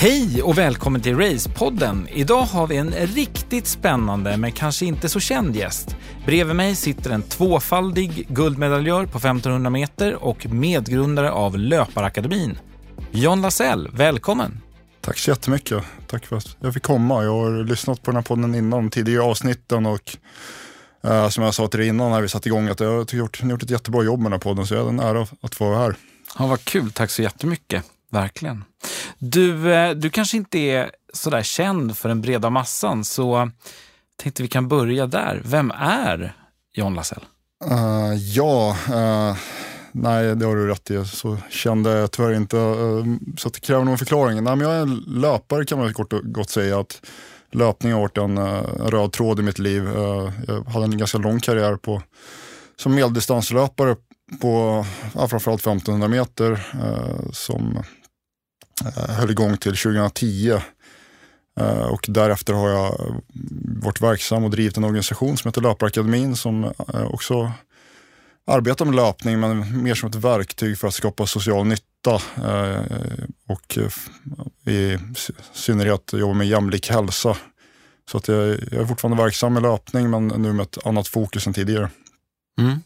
Hej och välkommen till Racepodden. Idag har vi en riktigt spännande men kanske inte så känd gäst. Bredvid mig sitter en tvåfaldig guldmedaljör på 1500 meter och medgrundare av Löparakademin. John Lasell, välkommen. Tack så jättemycket. Tack för att jag fick komma. Jag har lyssnat på den här podden innan, tidigare avsnitten och uh, som jag sa till dig innan när vi satte igång att jag tycker att ni har gjort ett jättebra jobb med den här podden så jag är en ära att få vara här. Ja, vad kul. Tack så jättemycket. Verkligen. Du, eh, du kanske inte är sådär känd för den breda massan, så tänkte vi kan börja där. Vem är John Lassell? Uh, eh, ja, uh, nej det har du rätt i. Så kände jag tyvärr inte. Uh, så det kräver någon förklaring. Nej, men jag är en löpare kan man kort och gott säga. att Löpning har varit en, en röd tråd i mitt liv. jag hade en ganska lång karriär på, som medeldistanslöpare på ja, framförallt 1500 meter som Eh, höll igång till 2010. Eh, och därefter har jag varit verksam och drivit en organisation som heter Löparakademin som eh, också arbetar med löpning men mer som ett verktyg för att skapa social nytta och i synnerhet jobba med jämlik hälsa. Så att jag, jag är fortfarande verksam med löpning men nu med ett annat fokus än tidigare. Mm.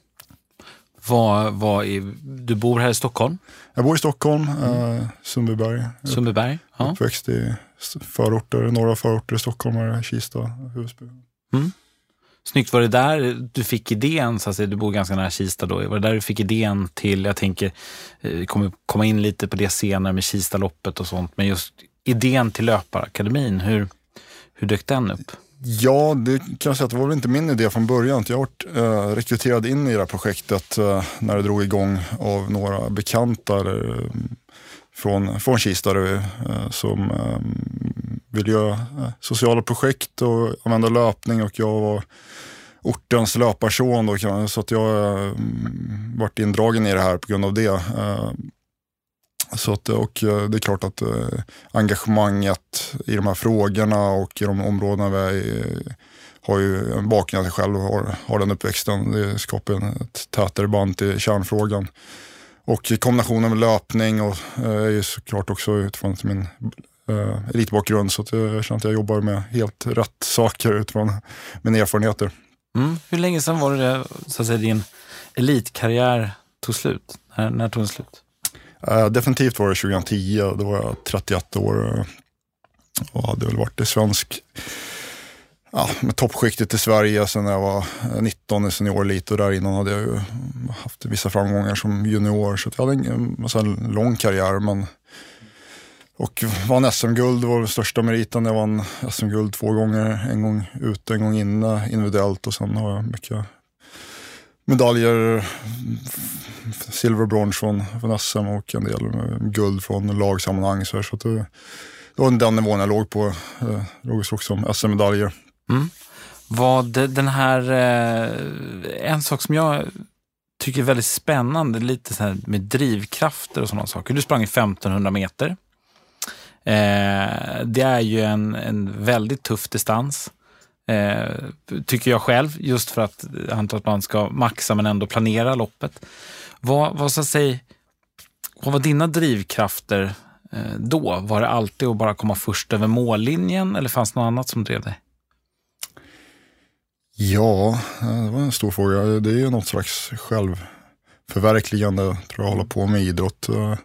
Var, var i, du bor här i Stockholm? Jag bor i Stockholm, mm. eh, Sundbyberg. Sundbyberg, ja. Uppväxt i förorter, norra förorter i Stockholm, Kista, Husby. Mm. Snyggt. Var det där du fick idén, så att säga, du bor ganska nära Kista då, var det där du fick idén till, jag tänker, vi eh, kommer komma in lite på det senare med Kistaloppet och sånt, men just idén till Löparakademin, hur, hur dök den upp? Ja, det kan jag säga att det var väl inte min idé från början. Jag har eh, rekryterad in i det här projektet eh, när det drog igång av några bekanta eller, eh, från, från Kista eh, som eh, göra eh, sociala projekt och använda löpning och jag var ortens löparson då, så att jag har eh, varit indragen i det här på grund av det. Eh, så att, och eh, det är klart att eh, engagemanget i de här frågorna och i de områdena vi är i, eh, har ju en bakgrund att jag själv har, har den uppväxten. Det skapar ett tätare band till kärnfrågan. Och kombinationen med löpning och eh, är ju såklart också utifrån min eh, elitbakgrund så att jag känner att jag jobbar med helt rätt saker utifrån mina erfarenheter. Mm. Hur länge sedan var det så att säga, din elitkarriär tog slut? När, när tog den slut? Uh, definitivt var det 2010, då var jag 31 år och hade väl varit i svensk, ja, med toppskiktet i Sverige sen jag var eh, 19 i seniorelit och där innan hade jag ju haft vissa framgångar som junior. Så jag hade en, alltså, en lång karriär. Men, och vann SM-guld var den största meriten. Jag vann SM-guld två gånger, en gång ute, en gång inne individuellt och sen har jag mycket medaljer, silver och brons från, från SM och en del eh, guld från lagsammanhang. Så, så det, eh, det var den nivån jag låg på. Eh, låg också som SM-medaljer. Mm. Vad den här, eh, en sak som jag tycker är väldigt spännande, lite så med drivkrafter och sådana saker. Du sprang i 1500 meter. Eh, det är ju en, en väldigt tuff distans. Eh, tycker jag själv, just för att jag antar att man ska maxa men ändå planera loppet. Vad, vad, så säga, vad var dina drivkrafter eh, då? Var det alltid att bara komma först över mållinjen eller fanns det något annat som drev dig? Ja, eh, det var en stor fråga. Det är ju något slags självförverkligande, tror jag, hålla på med idrott. Eh,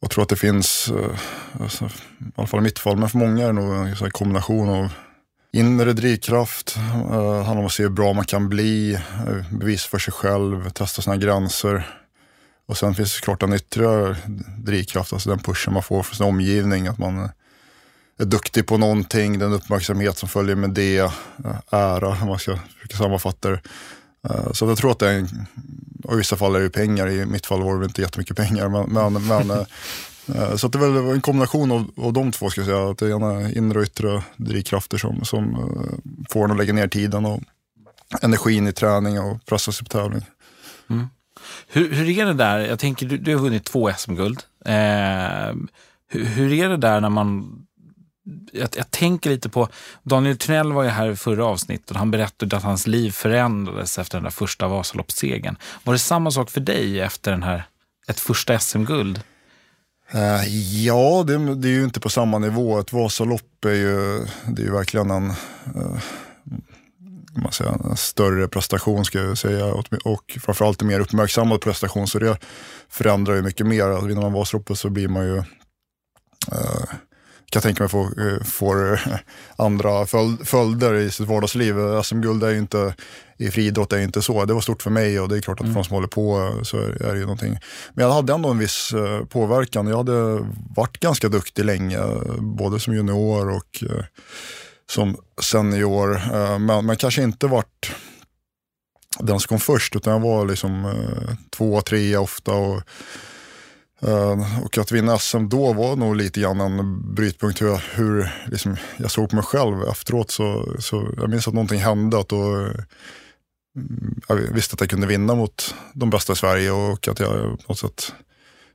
jag tror att det finns, eh, alltså, i alla fall i mitt fall, men för många är det nog en kombination av Inre drivkraft uh, handlar om att se hur bra man kan bli, eh, bevis bevisa för sig själv, testa sina gränser. Och sen finns det såklart en yttre drivkraft, alltså den pushen man får från sin omgivning. Att man eh, är duktig på någonting, den uppmärksamhet som följer med det, uh, ära, om man ska försöka sammanfatta det. Uh, så jag tror att det är, en, och i vissa fall är det pengar, i mitt fall var det inte jättemycket pengar, men, men, men Eh, så det är väl en kombination av, av de två, ska jag säga. Att det ena inre och yttre drivkrafter som, som eh, får en att lägga ner tiden och energin i träning och pressa sig på tävling. Mm. Hur, hur är det där? Jag tänker, du, du har vunnit två SM-guld. Eh, hur, hur, är det där när man... Jag, jag, tänker lite på... Daniel Tunnell var ju här i förra avsnittet och han berättade att hans liv förändrades efter den där första Vasaloppssegern. Var det samma sak för dig efter den här, ett första SM-guld? Eh, ja, det, det, är ju inte på samma nivå. Ett Vasalopp är ju, det är ju verkligen en, eh, man säger, en större prestation ska jag säga. Och, framförallt en mer uppmärksammad prestation. Så det förändrar ju mycket mer. Alltså, vinner man Vasaloppet så blir man ju eh, kan tänka mig får, får andra följder i sitt vardagsliv. SM-guld är ju inte, i friidrott är ju inte så. Det var stort för mig och det är klart att mm. för de som håller på så är, det ju någonting. Men jag hade ändå en viss eh, påverkan. Jag hade varit ganska duktig länge, både som junior och eh, som senior. Eh, men, men kanske inte varit den som kom först, utan jag var liksom två, tre ofta. och Uh, och att vinna SM då var nog lite grann en brytpunkt hur, hur liksom, jag såg på mig själv efteråt. Så, så jag minns att någonting hände. Att då, mm, jag visste att jag kunde vinna mot de bästa i Sverige och att jag på något sätt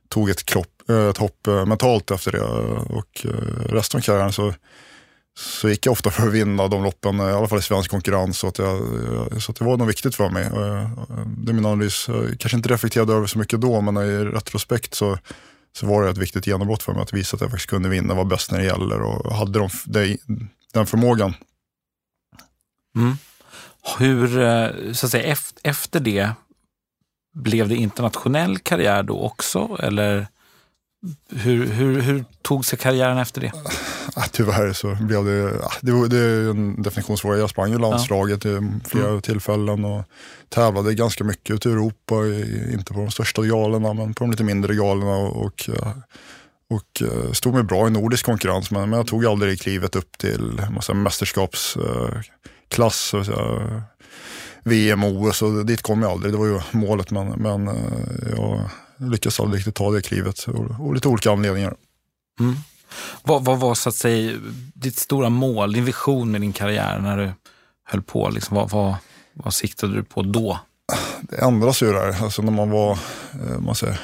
tog ett, kropp, eh, ett hopp eh, mentalt efter det. Och eh, resten av karriären så så gick jag ofta för att vinna de loppen, i alla fall i svensk konkurrens. Så, att jag, så att det var nog viktigt för mig. Eh, det är min analys. Jag kanske inte reflekterade över så mycket då, men i retrospekt så, så var det ett viktigt genombrott för mig att visa att jag faktiskt kunde vinna, var bäst när det gäller och hade de, de, den förmågan. Mm. Hur, eh, så att säga, efter det, blev det internationell karriär då också? Eller hur, hur, hur tog sig karriären efter det? Tyvärr så blev det, det, det är en definitionsfråga. Jag sprang i landslaget i flera mm. tillfällen och tävlade ganska mycket ute i Europa. Inte på de största galorna men på de lite mindre galorna. Och, och, och eh, stod mig bra i nordisk konkurrens men, men jag tog aldrig klivet upp till massa mästerskapsklass. VM, OS och dit kom jag aldrig. Det var ju målet men, men eh, jag lyckades aldrig riktigt ta det klivet och, lite olika anledningar. Mm. Vad, vad, var så att säga ditt stora mål, din vision med din karriär när du höll på? Liksom, vad, vad, vad siktade du på då? Det ändras ju där. Alltså när man var eh, man säger,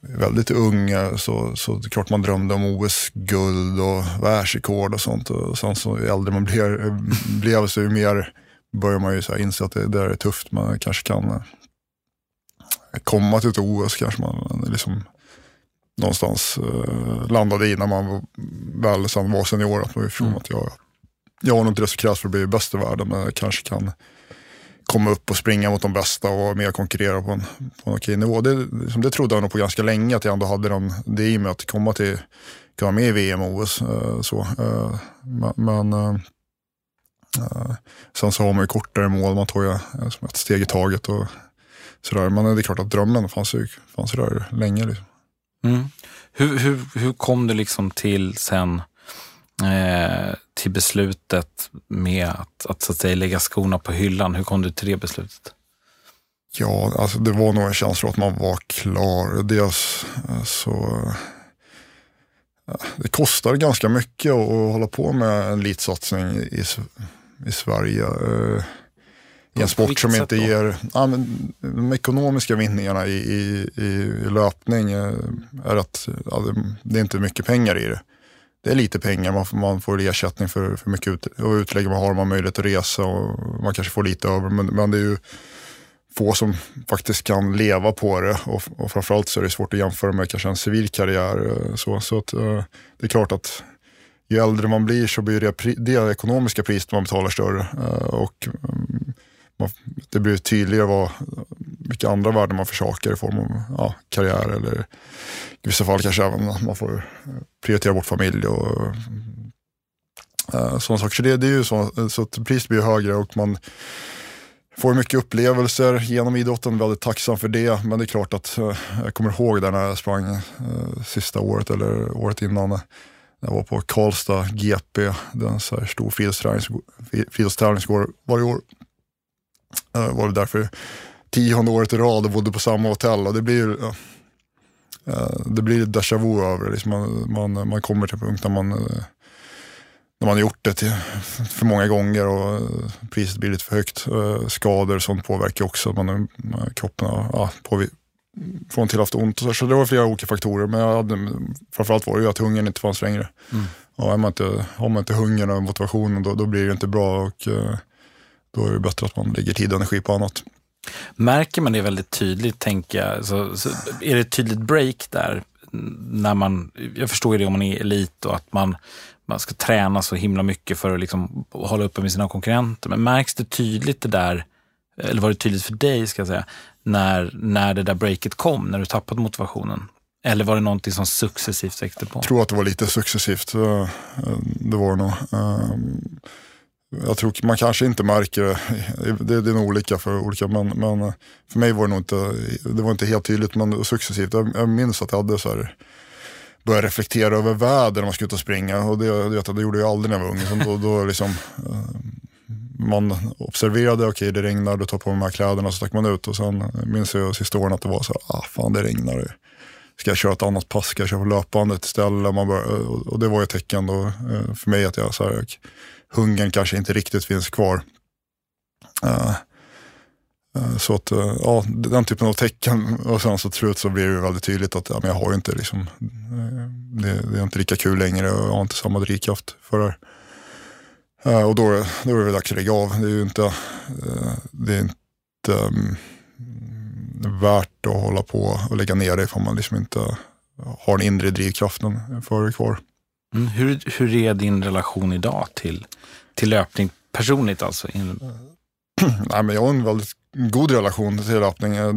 väldigt ung eh, så, så det är klart man drömde om OS-guld och världsrekord och sånt. Och sen så ju äldre man blev, eh, blev så ju mer börjar man ju så inse att det, det är tufft. Man kanske kan komma till ett OS kanske man liksom någonstans eh, landade i när man väl sen var senior. Att man förstod mm. att jag, jag har nog inte det som krävs för att bli bäst i världen men jag kanske kan komma upp och springa mot de bästa och mer konkurrera på en, på en okej nivå. Det, liksom, det trodde jag nog på ganska länge att jag ändå hade den, det i mig att komma till, kunna vara med i VM och OS. Eh, så. Eh, men eh, eh, sen så har man ju kortare mål, man tar ju eh, ett steg i taget. och sådär. Men det är klart att drömmen fanns ju, fanns ju där länge. Liksom. Mm. Hur, hur, hur kom du liksom till sen eh, till beslutet med att, att, så att säga, lägga skorna på hyllan? Hur kom du till det beslutet? Ja, alltså det var nog en känsla att man var klar. Dels eh, så eh, det kostar ganska mycket att hålla på med en elitsatsning i, i Sverige. Eh, Eh, en sport som inte ger, ja, men, de ekonomiska vinningarna i, i, i löpning är att ja, det är inte mycket pengar i det. Det är lite pengar, man får, man får ersättning för, för mycket ut, och utlägg man har, man möjlighet att resa och man kanske får lite över. Men, men det är ju få som faktiskt kan leva på det och, och framförallt så är det svårt att jämföra med kanske en civil karriär. Så, så att, det är klart att ju äldre man blir så blir det, det ekonomiska priset man betalar större. Och mm, det blir tydligare vad, vilka andra värden man försakar i form av ja, karriär eller i vissa fall kanske även att man får eh, prioritera bort familj och äh, sådana saker. Så det, det är ju så, så att priset blir högre och man får mycket upplevelser genom idrotten, väldigt tacksam för det. Men det är klart att äh, jag kommer ihåg där när jag sprang äh, sista året eller året innan. Jag var på Karlstad GP, den så här stor friidrottstävlingsgård varje år. Uh, var det därför tionde året i rad och bodde på samma hotell. Och det blir uh, det blir déjà vu över det. Liksom man, man, man kommer till en punkt där man, uh, när man har gjort det till, för många gånger och priset blir lite för högt. skador och sånt påverkar också. Man, kroppen ja, på, från till haft ont. Så, så det var flera olika faktorer. Men jag hade, framförallt var det ju att hungern inte fanns längre. Mm. Och är man inte, har man inte hungern och motivationen då, då blir det inte bra. Och, då är det bättre att man lägger tid och energi på annat. Märker man det väldigt tydligt, tänker jag, så, så är det ett tydligt break där när man, jag förstår ju det om man är elit och att man, man ska träna så himla mycket för att liksom hålla uppe med sina konkurrenter. Men märks det tydligt det där, eller var det tydligt för dig ska jag säga, när, när det där breaket kom, när du tappade motivationen? Eller var det någonting som successivt växte på? Jag tror att det var lite successivt. Eh, det var det nog. Jag tror man kanske inte märker det. Det, det är nog olika för olika. Men, men för mig var det nog inte, det var inte helt tydligt men successivt. Jag, jag minns att jag hade så här, började reflektera över väder när man skulle ut och springa. Och det, det, det gjorde jag aldrig när jag var ung. Så då, då liksom, eh, man observerade, okej okay, det regnar, då tar på mig de här kläderna så stack man ut. Och sen minns jag sista åren att det var så ah fan det regnar. Ska jag köra ett annat pass? Ska jag köra på löpbandet istället? Man bör, och det var ju ett tecken då eh, för mig att jag, så här, hungern kanske inte riktigt finns kvar. Uh, så att, uh, ja, den typen av tecken och sen så till slut så blir det väldigt tydligt att ja, men jag har inte liksom, det, det, är inte lika kul längre och jag har inte samma drivkraft för det här. och då, då är det dags att lägga av. Det är ju inte, det är inte um, värt att hålla på och lägga ner det ifall man liksom inte har den inre drivkraften för det kvar. Mm, hur, hur är din relation idag till, till löpning personligt alltså? Nej, men jag har en väldigt god relation till löpning. Eh,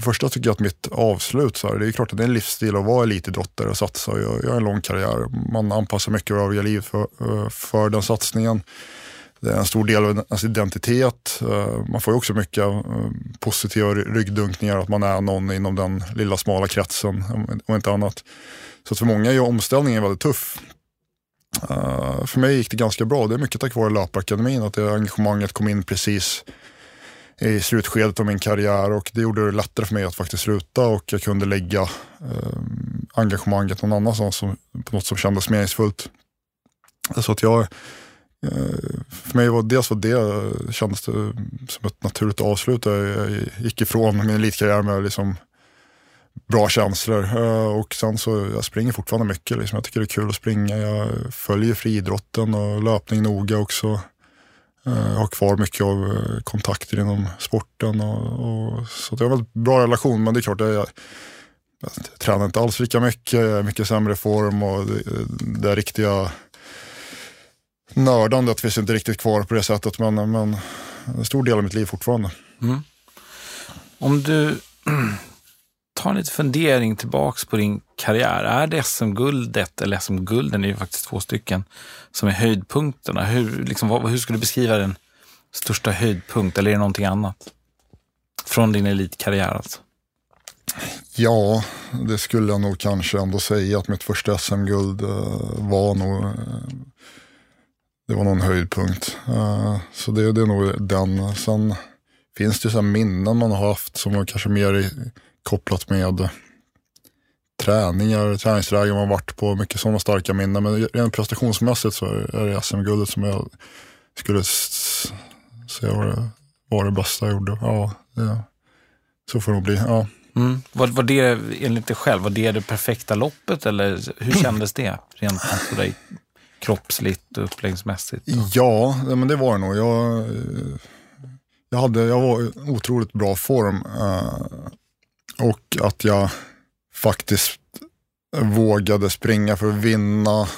första tycker jag att mitt avslut, så här, det är klart att det är en livsstil att vara elitidrottare och satsa. Jag, jag har en lång karriär. Man anpassar mycket av övriga livet för, eh, för den satsningen. Det är en stor del av ens identitet. Eh, man får ju också mycket eh, positiva ryggdunkningar, att man är någon inom den lilla smala kretsen, och inte annat. Så för många är omställningen väldigt tuff. Eh, för mig gick det ganska bra. Det är mycket tack vare Löparakademin. att det engagemanget kom in precis i slutskedet av min karriär och det gjorde det lättare för mig att faktiskt sluta och jag kunde lägga eh, engagemanget någon annanstans som, på något som kändes meningsfullt. Så att jag, Eh, för mig var dels var det, kändes det som ett naturligt avslut. Jag gick ifrån min elitkarriär med liksom bra känslor. Eh, och sen så, jag springer fortfarande mycket. Liksom. Jag tycker det är kul att springa. Jag följer friidrotten och löpning noga också. Eh, jag har kvar mycket av kontakter inom sporten. Och, och så jag har en väldigt bra relation. Men det är klart, jag, jag, jag tränar inte alls lika mycket. Jag är mycket sämre form och det, det riktiga nördandet finns inte riktigt kvar på det sättet. Men, men en stor del av mitt liv fortfarande. Mm. Om du ta en liten fundering tillbaks på din karriär. Är det SM-guldet, eller SM-gulden är ju faktiskt två stycken, som är höjdpunkterna? Hur, liksom, hur skulle du beskriva den största höjdpunkt, eller är det någonting annat? Från din elitkarriär alltså? Ja, det skulle jag nog kanske ändå säga att mitt första SM-guld uh, var nog någon höjdpunkt. Eh, så det, det är nog den. Sen finns det så minnen man har haft som var kanske mer kopplat med träningar, träningsläger man varit på, mycket sådana starka minnen. Men rent prestationsmässigt så är det SM-guldet som jag skulle säga var det, var det bästa jag gjorde. Ja, det, så får det nog bli. Ja. Mm. Var, var det, enligt dig själv, var det det perfekta loppet eller hur kändes det rent för dig? Kroppsligt och uppläggsmässigt? Ja, men det var det nog. Jag, jag, hade, jag var i otroligt bra form. Eh, och att jag faktiskt vågade springa för att vinna.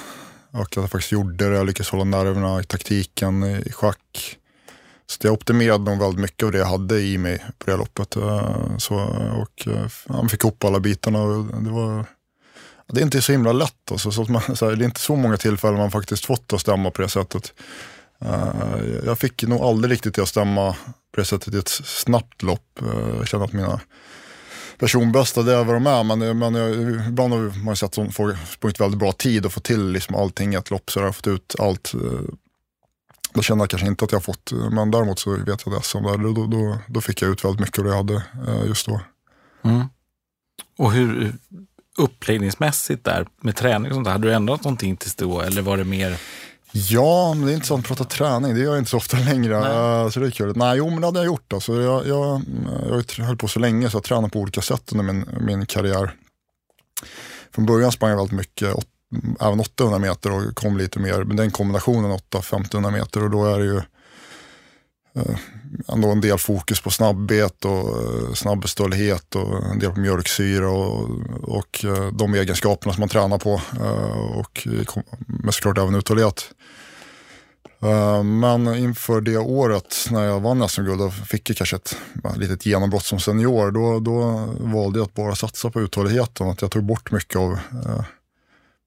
Och att jag faktiskt gjorde det. Jag lyckades hålla nerverna i taktiken i schack. Så jag optimerade nog väldigt mycket av det jag hade i mig på det loppet. Eh, så, och eh, jag fick ihop alla bitarna. Det, var, det är inte så himla lätt. Alltså, så man, så här, det är inte så många tillfällen man faktiskt fått att stämma på det sättet. Uh, jag fick nog aldrig riktigt det att stämma på det sättet i ett snabbt lopp. Eh, jag känner att mina personbästa, det är vad de är. Men, men jag, ibland har man sett att folk sprungit väldigt bra tid och fått till liksom allting i ett lopp. Så jag har fått ut allt. Eh, då känner jag kanske inte att jag har fått, men däremot så vet jag det som där. Då, då, då fick jag ut väldigt mycket av det jag hade just då. Mm. Och hur uppläggningsmässigt där med träning och sånt där, hade du ändrat någonting tills då eller var det mer Ja, men det är inte sånt att prata träning. Det gör jag inte så ofta längre. Nej. Så det är kul. Nej, jo men det hade jag gjort. Alltså, jag, jag, jag höll på så länge så jag tränade på olika sätt under min, min karriär. Från början sprang jag väldigt mycket, även 800 meter och kom lite mer. Men den kombinationen 8-1500 meter och då är det ju eh, Eh, ändå en del fokus på snabbhet och eh, och en del på mjölksyra och, och eh, de egenskaperna som man tränar på. Eh, och men såklart även uthållighet. Men inför det året när jag vann SM-guld och fick jag kanske ett litet genombrott som senior. Då, då valde jag att bara satsa på uthålligheten. Att jag tog bort mycket av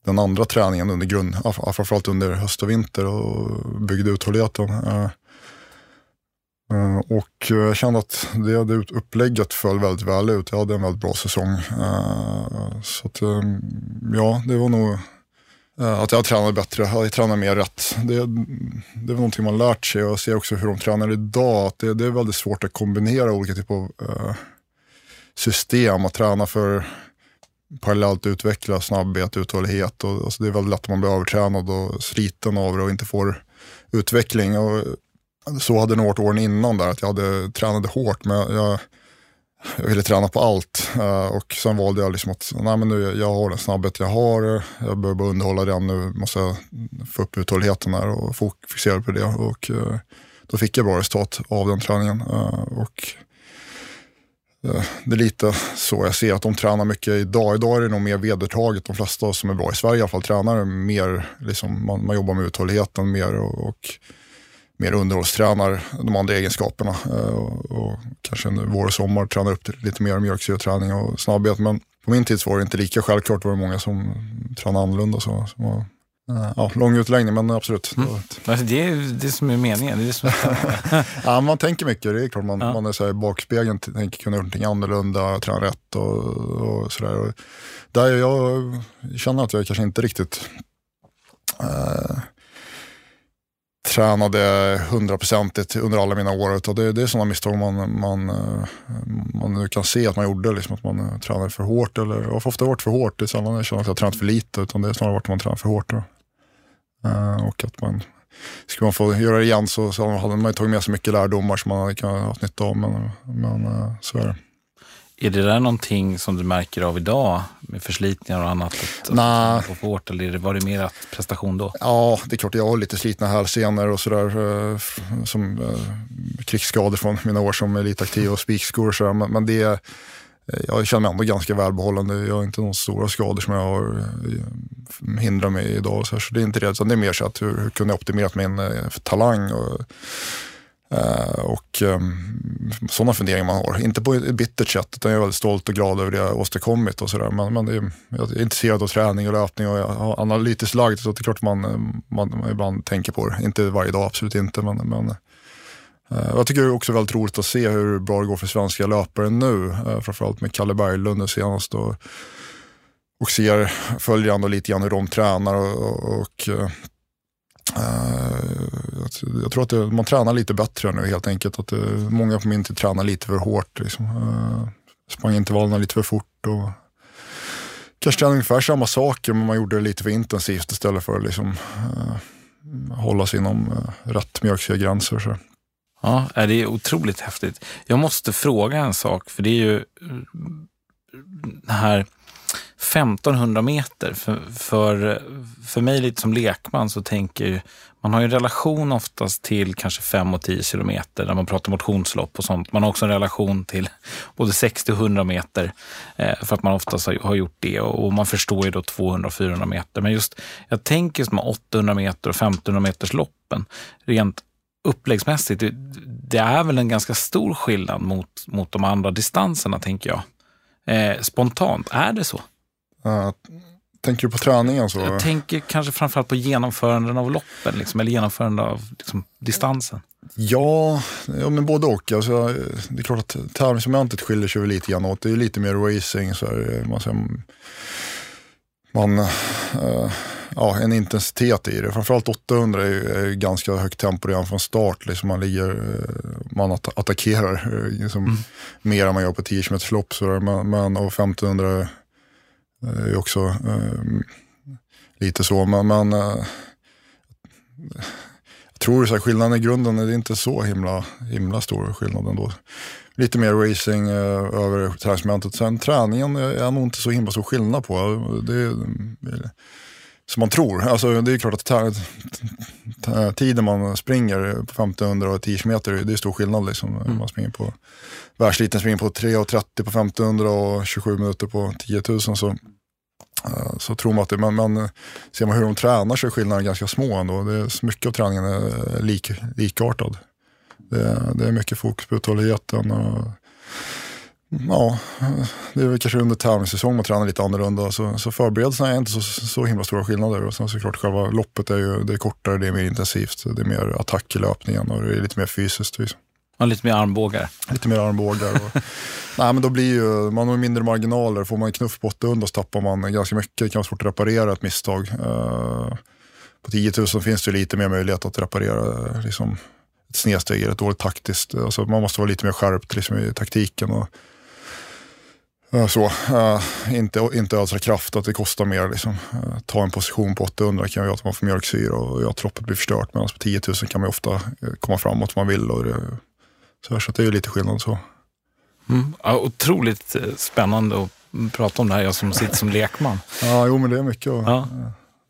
den andra träningen under grund, framförallt under höst och vinter och byggde uthålligheten. Eh, och jag kände att det, det upplägget föll väldigt väl ut. Jag hade en väldigt bra säsong. Eh, så att, ehm, ja, det var nog eh, att jag tränade bättre, jag tränade mer rätt. Det, det är någonting man lärt sig och jag ser också hur de tränar idag. Att det, det är väldigt svårt att kombinera olika typer av system. Att träna för parallellt utveckla snabbhet, uthållighet. Och, alltså det är väldigt lätt att man blir övertränad och sliten av det och inte får utveckling. Och så hade det nog varit åren innan där, att jag hade tränade hårt men jag, jag ville träna på allt. Eh, och sen valde jag liksom att, nej men nu, jag har den snabbhet jag har, jag behöver bara underhålla den, nu måste jag få upp uthålligheten här och fokusera på det. Och eh, då fick jag bra resultat av den träningen. Eh, och det är lite så jag ser att de tränar mycket idag. Idag är det nog mer vedertaget. De flesta som är bra i Sverige i alla fall tränar mer, liksom, man, man jobbar med uthålligheten mer och, och mer underhållstränar de andra egenskaperna. Eh, och, och kanske nu vår och sommar tränar upp lite mer mjölksyreträning och snabbhet. Men på min tid var det inte lika självklart. Det var många som tränade annorlunda. Så, så eh, ja, lång utläggning men absolut. Mm. Alltså det är det som är meningen. Det är det som är ja, man tänker mycket. Det är klart man, ja. man är så här, i bakspegeln tänker kunna göra någonting annorlunda, träna rätt och, och sådär. Där jag känner att jag kanske inte riktigt uh, tränade hundraprocentigt under alla mina år. Utan det, det är sådana misstag man, man, eh, man nu kan se att man gjorde. Liksom att man eh, tränade för hårt. Eller, jag har ofta varit för hårt. Det är sällan jag känner att jag har tränat för lite. Utan det är snarare varit att man tränar för hårt. Uh, och att man, skulle man få göra det igen så, så hade man tagit med sig mycket lärdomar som man hade kunnat ha nytta av. Men, men uh, så är det. Är det där någonting som du märker av idag med förslitningar och annat? Nej. På hårt, eller var det mer prestation då? Ja, det är klart jag har lite slitna hälsenor och sådär. Eh, som eh, krigsskador från mina år som elitaktiv och spikskor och sådär. Men, men det eh, jag känner mig ändå ganska välbehållande. Jag har inte några stora skador som jag har hindrat mig idag. Så, det är inte det, utan det är mer så att hur, hur kunde jag optimera min talang och Uh, och um, sådana funderingar man har. Inte på ett bittert sätt, utan jag är väldigt stolt och glad över det jag åstadkommit. Och sådär. Men, men är, jag är intresserad av träning och löpning och jag har analytiskt lagd, så det är klart man, man, man ibland tänker på det. Inte varje dag, absolut inte. Men, men uh, jag tycker det är också väldigt roligt att se hur bra det går för svenska löpare nu. Uh, framförallt med Kalle Berglund nu senast. Och, och ser, följer ändå lite grann hur de tränar och, och Uh, Eh, jag tror att det, man tränar lite bättre nu helt enkelt. Att det, många på min tid tränar lite för hårt. Liksom. Uh, sprang intervallerna lite för fort. Och, kanske tränade ungefär samma saker men man gjorde det lite för intensivt istället för att liksom, uh, hålla sig inom uh, rätt mjölksyregränser. Så. Ja, det är otroligt häftigt. Jag måste fråga en sak, för det är ju mm, det här 1500 meter. För, för, för mig lite som lekman så tänker man har ju en relation oftast till kanske 5 och 10 kilometer när man pratar motionslopp och sånt. Man har också en relation till både 60 och 100 meter eh, för att man oftast har, har gjort det och, och, man förstår ju då 200 och 400 meter. Men just, jag tänker som 800 meter och 1500 meters loppen rent uppläggsmässigt. Det, det är väl en ganska stor skillnad mot, mot de andra distanserna tänker jag. Eh, spontant, är det så? Uh, tänker du på träningen? Så? Jag tänker kanske framförallt på genomföranden av loppen, liksom, eller genomförande av liksom, distansen. Ja, ja, men både och. Alltså, det är klart att tävlingsmomentet skiljer sig lite grann åt. Det är lite mer racing. Så här, man, så man, uh, ja, en intensitet i det. Framförallt 800 är, är ganska högt tempo redan från start. Liksom man, ligger, uh, man att attackerar uh, liksom, mm. mer än man gör på 10 km lopp. Men, men, och 1500 det är också eh, lite så. Men, men eh, jag tror att skillnaden i grunden är inte så himla, himla stor skillnad ändå. Lite mer racing eh, över träningsmomentet. Sen träningen är nog inte så himla stor skillnad på. Det, som man tror. Alltså, det är klart att tiden man springer på 1500 och 10 km, det är stor skillnad. Liksom. Mm. Man springer på, världsliten springer på 3.30 på 1500 och 27 minuter på 10 000. Så, eh, så tror man att det, men, men eh, ser man hur de tränar så är skillnaden ganska små ändå. Det är, mycket av träningen är eh, lik, likartad. Det, det är mycket fokus på uthålligheten. Och, Ja, det är väl kanske under tävlingssäsong man tränar lite annorlunda. Så, så förberedelserna är inte så, så himla stora skillnader. Och sen såklart själva loppet är ju det är kortare, det är mer intensivt. Det är mer attack i löpningen och det är lite mer fysiskt. Liksom. Och lite mer armbågar. Lite mer armbågar. Och, nej, men då blir ju, man har mindre marginaler. Får man en knuff på 800 så tappar man ganska mycket. Det kan vara svårt att reparera ett misstag. Uh, på 10 000 finns det lite mer möjlighet att reparera liksom, ett snedsteg eller ett dåligt taktiskt. Alltså, man måste vara lite mer skärpt liksom, i taktiken. Och, så, uh, inte, inte ödsla kraft, att det kostar mer. Liksom. Ta en position på 800 kan göra att man får mjölksyra och att loppet blir förstört. Medan på 10 000 kan man ofta komma framåt om man vill. Och det, så, så det är ju lite skillnad så. Mm. Ja, otroligt spännande att prata om det här, jag som sitter som lekman. ja, jo men det är mycket att ja.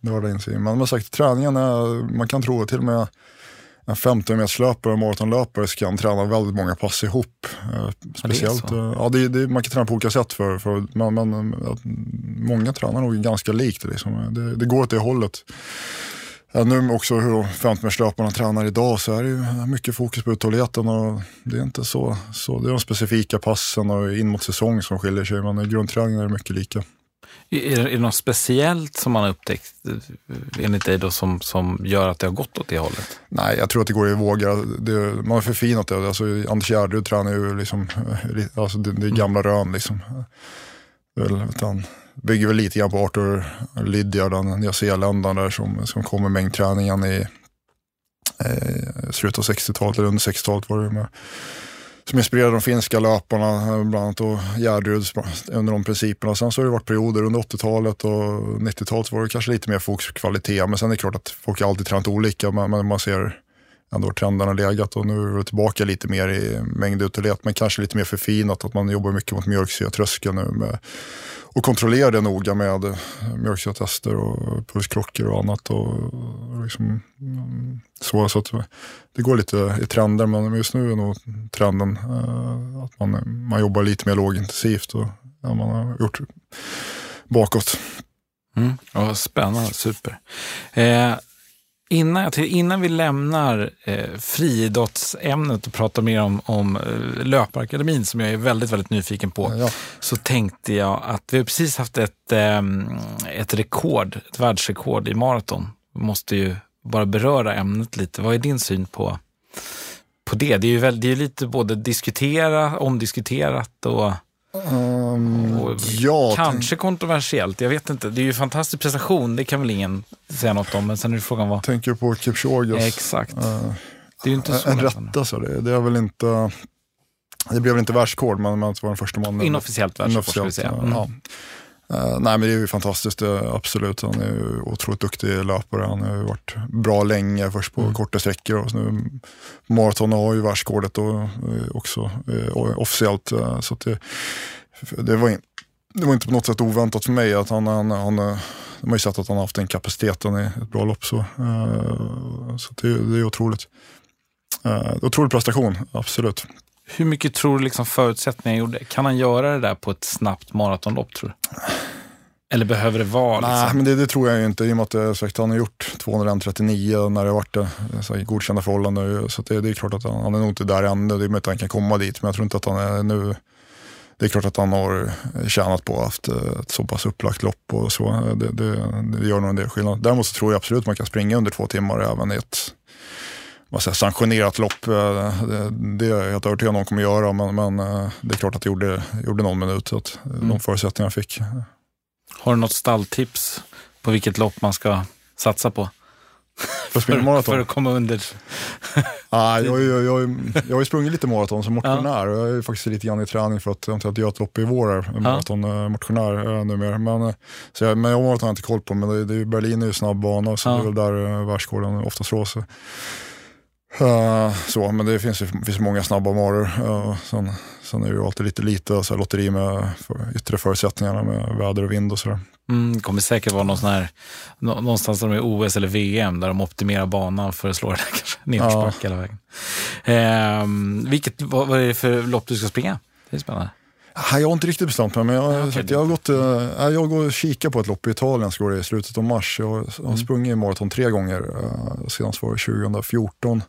nörda in sig Men man sagt, träningen är, man kan tro till och med en 50 meterslöpare och maratonlöpare så kan träna väldigt många pass ihop. Eh, speciellt, ja, eh, ja det, det, man kan träna på olika sätt för, för men, men många tränar nog ganska likt. Liksom. Det, det går åt det hållet. Ja, nu också hur 50 meterslöparna tränar idag så är det ju mycket fokus på uthålligheten och det är inte så, så det är de specifika passen och in mot säsong som skiljer sig men i grundträningen är det mycket lika. Är, är det något speciellt som man har upptäckt eh, enligt dig då som, som gör att det har gått åt det hållet? Nej, jag tror att det går i vågor. Det, man har förfinat det. Alltså, Anders Gärderud tränar ju liksom, eh, alltså det, det är gamla rön liksom. Han bygger väl lite grann på Arthur Lydiard, den nyzeeländaren där som, som kom med mängdträningen i eh, slutet av 60-talet, eller under 60-talet var det med som inspirerade de finska löparna, bland annat och Gärderud under de principerna. Sen så har det varit perioder under 80-talet och 90-talet var det kanske lite mer fokus på kvalitet. Men sen är det klart att folk har alltid tränat olika, men, men man ser ändå var trenden har legat och nu är det tillbaka lite mer i mängd mängduthållighet, men kanske lite mer förfinat, att man jobbar mycket mot mjölksyratröskeln nu med och kontrollerar det noga med mjölksyratester och pulskrockar och annat. Och, liksom, mm, så, så att det går lite i trender, men just nu är nog trenden eh, att man, man jobbar lite mer lågintensivt och ja, man har gjort bakåt. Mm. Ja, spännande, super. Eh, Innan, jag innan vi lämnar eh, friidrottsämnet och pratar mer om, om eh, löparakademin som jag är väldigt, väldigt nyfiken på, ja. så tänkte jag att vi har precis haft ett, eh, ett rekord, ett världsrekord i maraton. Vi måste ju bara beröra ämnet lite. Vad är din syn på, på det? Det är ju väl, det är lite både diskutera, omdiskuterat och Um, ja, kanske kontroversiellt, jag vet inte. Det är ju en fantastisk prestation, det kan väl ingen säga något om. Men sen är det frågan vad... Tänker på Kipchoges. Exakt. Uh, det är ju inte så en rätta så det, det är väl inte... Det blev väl inte världsrekord, men det var den första mannen. Inofficiellt världsrekord ska vi säga. Mm. Ja. Uh, nej men det är ju fantastiskt, det, absolut. Han är ju otroligt duktig löpare. Han har ju varit bra länge, först på mm. korta sträckor och nu maraton har ju världsrekordet och, eh, också uh, officiellt. Uh, så det, det, var in, det var inte på något sätt oväntat för mig. att han, han, han De har ju sett att han har haft den kapaciteten i ett bra lopp. Så, så det, det är otroligt. Uh, otrolig prestation, absolut. Hur mycket tror du liksom förutsättningarna gjorde? Kan han göra det där på ett snabbt maratonlopp tror du? Eller behöver det vara? Liksom? Nej, men det, det, tror jag inte i och med att sagt, han har gjort 239 när det varit så, godkända förhållanden. Så det, det, är klart att han, han är nog inte där ännu. Det är möjligt att han kan komma dit, men jag tror inte att han är nu. Det är klart att han har tjänat på att haft ett så pass upplagt lopp och så. Det, det, det gör nog en del skillnad. Däremot så tror jag absolut att man kan springa under två timmar även i ett vad säger, sanktionerat lopp. Eh, det, det är jag helt övertygad om de kommer göra, men, men eh, det är klart att det gjorde, gjorde någon minut. Så att mm. De förutsättningarna fick. Har du något stalltips på vilket lopp man ska satsa på? För, för, för att komma under? ah, jag, jag, jag, jag har ju sprungit lite maraton som motionär och jag är faktiskt lite grann i träning för att jag göra ett lopp i vår, ja. maratonmotionär äh, numera. Men, så jag, men jag har inte koll på, men det, det, Berlin är ju snabb bana så ja. det är väl där världsrekorden oftast slås. Uh, så, men det finns, finns många snabba varor. Uh, sen, är det ju alltid lite lite så här, lotteri med för, yttre förutsättningarna med väder och vind och sådär. Mm, det kommer säkert vara någon sån här, någonstans där de är OS eller VM där de optimerar banan för att slå det där kanske. Nedförsbacke ja. hela vägen. Eh, vilket, vad, vad är det för lopp du ska springa? Det är spännande. Jag har inte riktigt bestämt mig, men jag, ja, okay, jag, har gått, äh, jag går och kikar på ett lopp i Italien som går i slutet av mars. Jag har mm. sprungit maraton tre gånger, äh, senast var det 2014.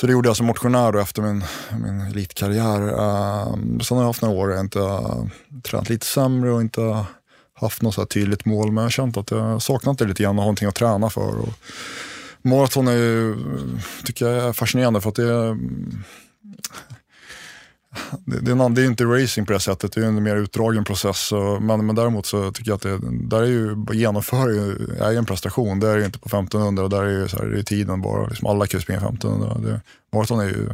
Så det gjorde jag som motionär efter min, min elitkarriär. Uh, sen har jag haft några år jag inte uh, tränat lite sämre och inte haft något så tydligt mål. Men jag har känt att jag saknat det lite grann och har någonting att träna för. Och maraton är ju, tycker jag är fascinerande för att det är det, är det är inte racing på det sättet, det är en mer utdragen process. men, men däremot så tycker jag att det, där är ju, genomföra är en prestation. Det är ju inte på 1500 och där är ju så här, det är tiden bara. Liksom alla kan ju springa 1500. Det, maraton är ju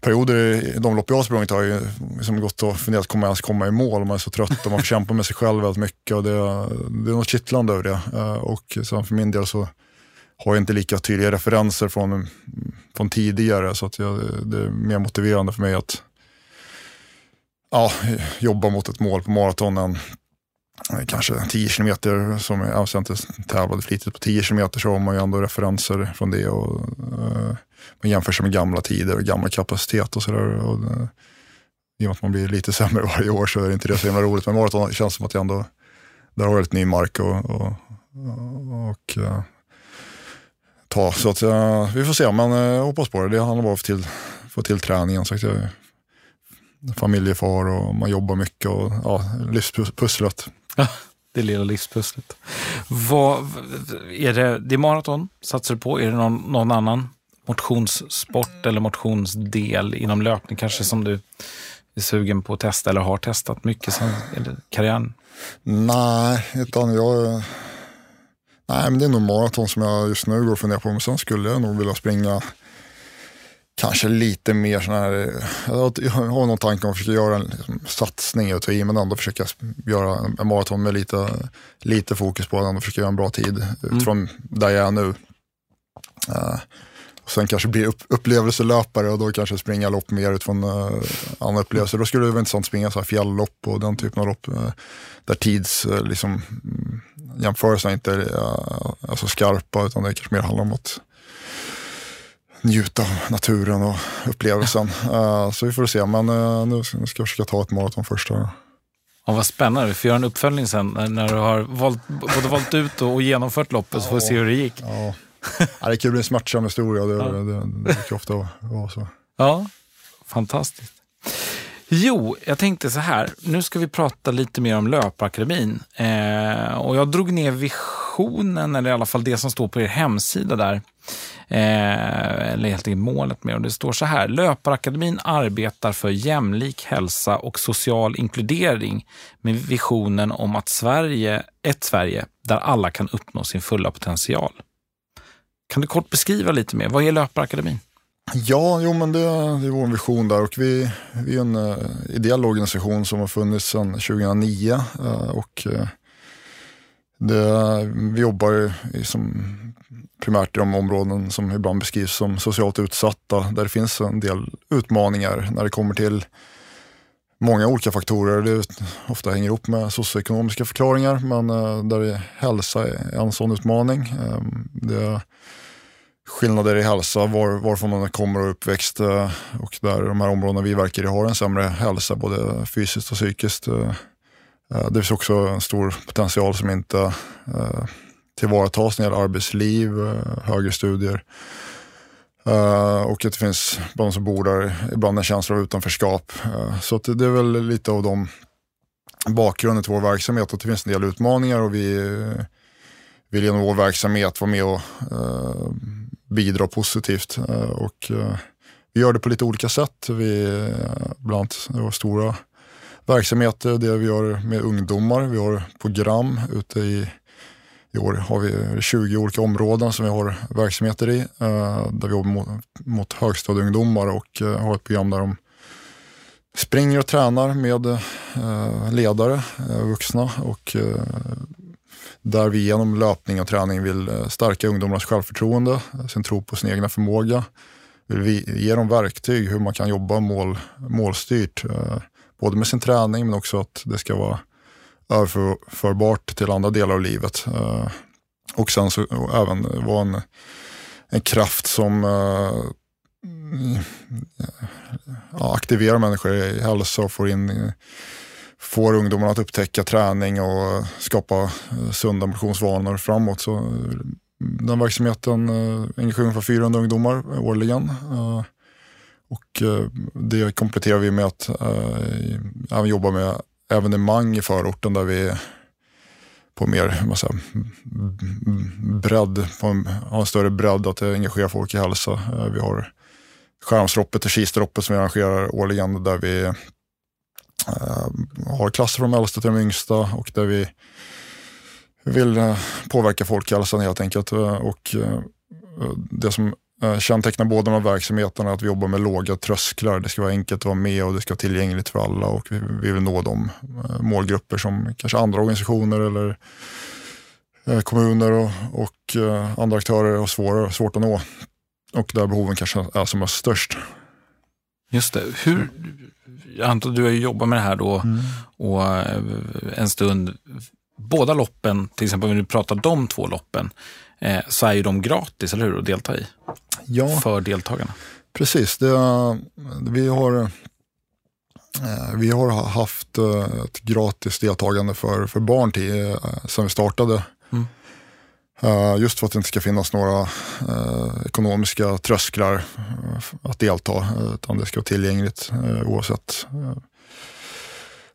perioder i de lopp jag har sprungit har ju liksom gått och funderat, kommer jag ens komma i mål? Man är så trött och man får kämpa med sig själv väldigt mycket och det, det är något kittlande över det. Eh, och sen för min del så har jag inte lika tydliga referenser från, från tidigare så att jag, det är mer motiverande för mig att ja, jobba mot ett mål på maraton än kanske 10 kilometer. Som jag, jag inte tävlade flitigt på 10 kilometer så har man ju ändå referenser från det. Och, eh, man jämför sig med gamla tider och gammal kapacitet och sådär. Eh, I och med att man blir lite sämre varje år så är det inte det så himla roligt. Men maraton känns som att jag ändå, där har jag lite ny mark och, och, och uh, ta. Så att, uh, vi får se, men uh, hoppas på det. Det handlar bara om att få till, få till träningen. Så att jag, familjefar och man jobbar mycket och ja, livspusslet. det lilla livspusslet. Vad, är det, det är maraton, satsar du på? Är det någon, någon annan motionssport eller motionsdel inom löpning kanske som du är sugen på att testa eller har testat mycket sen karriären? Nej, utan jag... Nej, men det är nog maraton som jag just nu går och funderar på. Men sen skulle jag nog vilja springa kanske lite mer sån här, jag har någon tanke om att försöka göra en liksom, satsning och ta i men ändå försöka göra en maraton med lite, lite fokus på den och försöka göra en bra tid mm. utifrån där jag är nu. Uh, och sen kanske bli upp, upplevelselöpare och då kanske springa lopp mer utifrån uh, andra upplevelser. Då skulle det vara intressant att springa så här fjälllopp och den typen av lopp uh, där tids uh, liksom, mm, jämförelserna inte är uh, alltså skarpa utan det kanske mer handlar om att njuta av naturen och upplevelsen. uh, så vi får se, men uh, nu ska jag försöka ta ett maraton först. Här. Ja, vad spännande, vi får göra en uppföljning sen när du har valt, både valt ut och genomfört loppet så får vi se hur det gick. Ja. Ja det kan bli en smärtsam historia, det, ja. det, det, det brukar ofta vara så. Ja, fantastiskt. Jo, jag tänkte så här, nu ska vi prata lite mer om Löpakademin. Eh, och jag drog ner visionen, eller i alla fall det som står på er hemsida där. Eh, eller helt enkelt målet med och Det står så här. Löparakademin arbetar för jämlik hälsa och social inkludering med visionen om att Sverige, ett Sverige där alla kan uppnå sin fulla potential. Kan du kort beskriva lite mer? Vad är Löparakademin? Ja, jo, men det, det är vår vision där och vi, vi är en uh, ideell organisation som har funnits sedan 2009 uh, eh, och uh, det, vi jobbar i, som primärt i de områden som ibland beskrivs som socialt utsatta, där det finns en del utmaningar när det kommer till många olika faktorer. Det ofta hänger ihop med socioekonomiska förklaringar, men eh, där där hälsa är en sån utmaning. Ehm, det är skillnader i hälsa, var, varifrån man kommer och uppväxt eh, och där de här områdena vi verkar i har en sämre hälsa, både fysiskt och psykiskt. Eh, det finns också en stor potential som inte tillvaratas när det gäller arbetsliv, högre studier. Uh, och att det finns bland de som bor där ibland en känsla av utanförskap. Uh, så att det är väl lite av de bakgrunden till vår verksamhet. Att det finns en del utmaningar och vi uh, vill genom vår verksamhet vara med och uh, bidra positivt. och vi gör det på lite olika sätt. Vi bland annat våra stora verksamheter, det vi gör med ungdomar. Vi har program ute i i år har vi 20 olika områden som vi har verksamheter i. Eh, där vi jobbar mot, mot högstadieungdomar och eh, har ett program där de springer och tränar med eh, ledare, eh, vuxna och eh, där vi genom löpning och träning vill eh, stärka ungdomarnas självförtroende, sin tro på sin egna förmåga. Vill vi ge dem verktyg hur man kan jobba mål, målstyrt, både med sin träning men också att det ska vara överförbart till andra delar av livet. Eh, och sen så även vara en, en kraft som eh, ja, aktiverar människor i hälsa och får in får ungdomarna att upptäcka träning och skapa eh, sunda motionsvanor framåt. Så den verksamheten engagerar ungefär 400 ungdomar årligen. Och det kompletterar vi med att även jobba med evenemang i förorten där vi på mer massa, bredd, på en, har en större bredd att engagera folk i hälsa. Eh, vi har Skärmsroppet och Kistroppet som vi arrangerar årligen där vi äh, har klasser från de äldsta till de yngsta och där vi vill eh, påverka folkhälsan helt enkelt. Och äh, det som kännetecknar båda de här verksamheterna att vi jobbar med låga trösklar. Det ska vara enkelt att vara med och det ska vara tillgängligt för alla och vi, vi vill nå de eh, målgrupper som kanske andra organisationer eller eh, kommuner och, och andra aktörer har svår, svårt att nå. Och där behoven kanske är som är störst. Just det. Hur, jag antar att du har jobbat med det här då mm. och en stund. Båda loppen, till exempel om vi pratar de två loppen, så är ju de gratis, eller hur, att delta i? ja, för deltagarna? Precis, det, vi, har, eh, vi har haft eh, ett gratis deltagande för, för barn till, eh, sen vi startade. Mm. Just för att det inte ska finnas några eh, ekonomiska trösklar att delta, utan det ska vara tillgängligt eh, oavsett eh,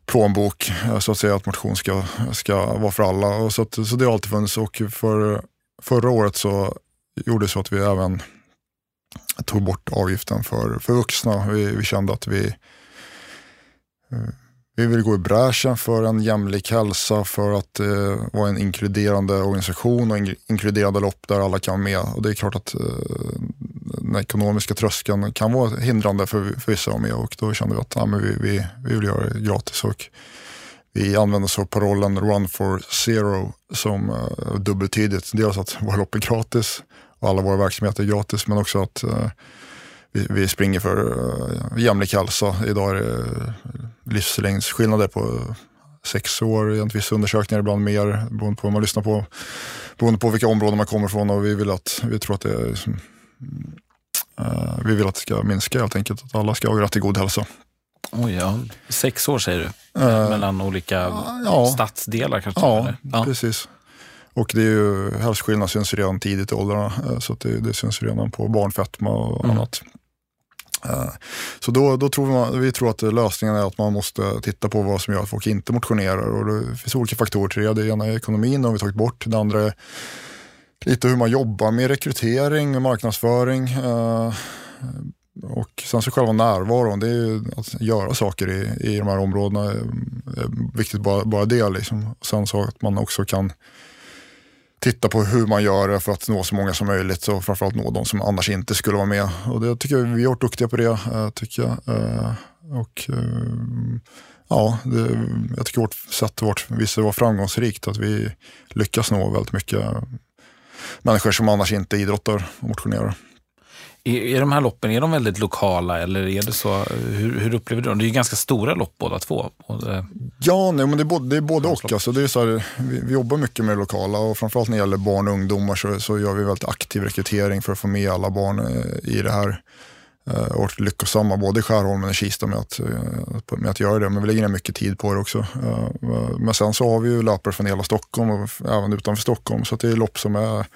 plånbok, eh, så att säga att motion ska, ska vara för alla. Och så, att, så det har alltid funnits och för, förra året så gjorde det så att vi även tog bort avgiften för, för vuxna. Vi, vi kände att vi, eh, vi vill gå i bräschen för en jämlik hälsa, för att eh, vara en inkluderande organisation och in, inkluderande lopp där alla kan vara med. Och det är klart att eh, den ekonomiska tröskeln kan vara hindrande för, för vissa att vara med och då kände vi att ja, men vi, vi, vi vill göra det gratis. Och vi använde oss av parollen Run for Zero som uh, dubbeltydigt. Dels att våra lopp är gratis och alla våra verksamheter är gratis men också att uh, vi, vi, springer för uh, jämlik hälsa. Idag är det livslängdsskillnader på sex år enligt vissa undersökningar, ibland mer beroende på vad man lyssnar på. Beroende på vilka områden man kommer ifrån och vi vill att, vi tror att det är liksom, vi vill att det ska minska helt enkelt, att alla ska ha rätt till god hälsa. Oj, ja. Sex år säger du? Uh, Mellan olika ja, stadsdelar kanske? Ja, ja, precis. Och det är ju, hälsoskillnad syns redan tidigt i åldrarna. Eh, så det, det syns redan på barnfetma och mm. annat. Eh, så då, då tror man, vi tror att lösningen är att man måste titta på vad som gör att folk inte motionerar. Och det finns olika faktorer till det. Det ena är ekonomin, det har vi tagit bort. Det andra är lite hur man jobbar med rekrytering, marknadsföring. Eh, och sen så själva närvaron, det är ju att göra saker i, i de här områdena. Eh, är viktigt bara, bara det. Liksom. Sen så att man också kan titta på hur man gör det för att nå så många som möjligt och framförallt nå de som annars inte skulle vara med. Och det tycker jag vi har varit duktiga på det. Eh, tycker jag. Och ja, det, jag tycker vårt sätt vårt, visst det var framgångsrikt. Att vi lyckas nå väldigt mycket människor som annars inte idrottar och motionerar. Är, är de här loppen är de väldigt lokala eller är det så? Hur, hur upplever du dem? Det är ju ganska stora lopp båda två. Både... Ja, nej, men det är både, det är både och. Alltså, det är så här, vi, vi, jobbar mycket med det lokala och framförallt när det gäller barn och ungdomar så, så gör vi väldigt aktiv rekrytering för att få med alla barn eh, i det här. Eh, varit lyckosamma både i Skärholmen och Kista med att, eh, med att göra det. Men vi lägger ner mycket tid på det också. Eh, men sen så har vi ju löpare från hela Stockholm och även utanför Stockholm. Så det är lopp som är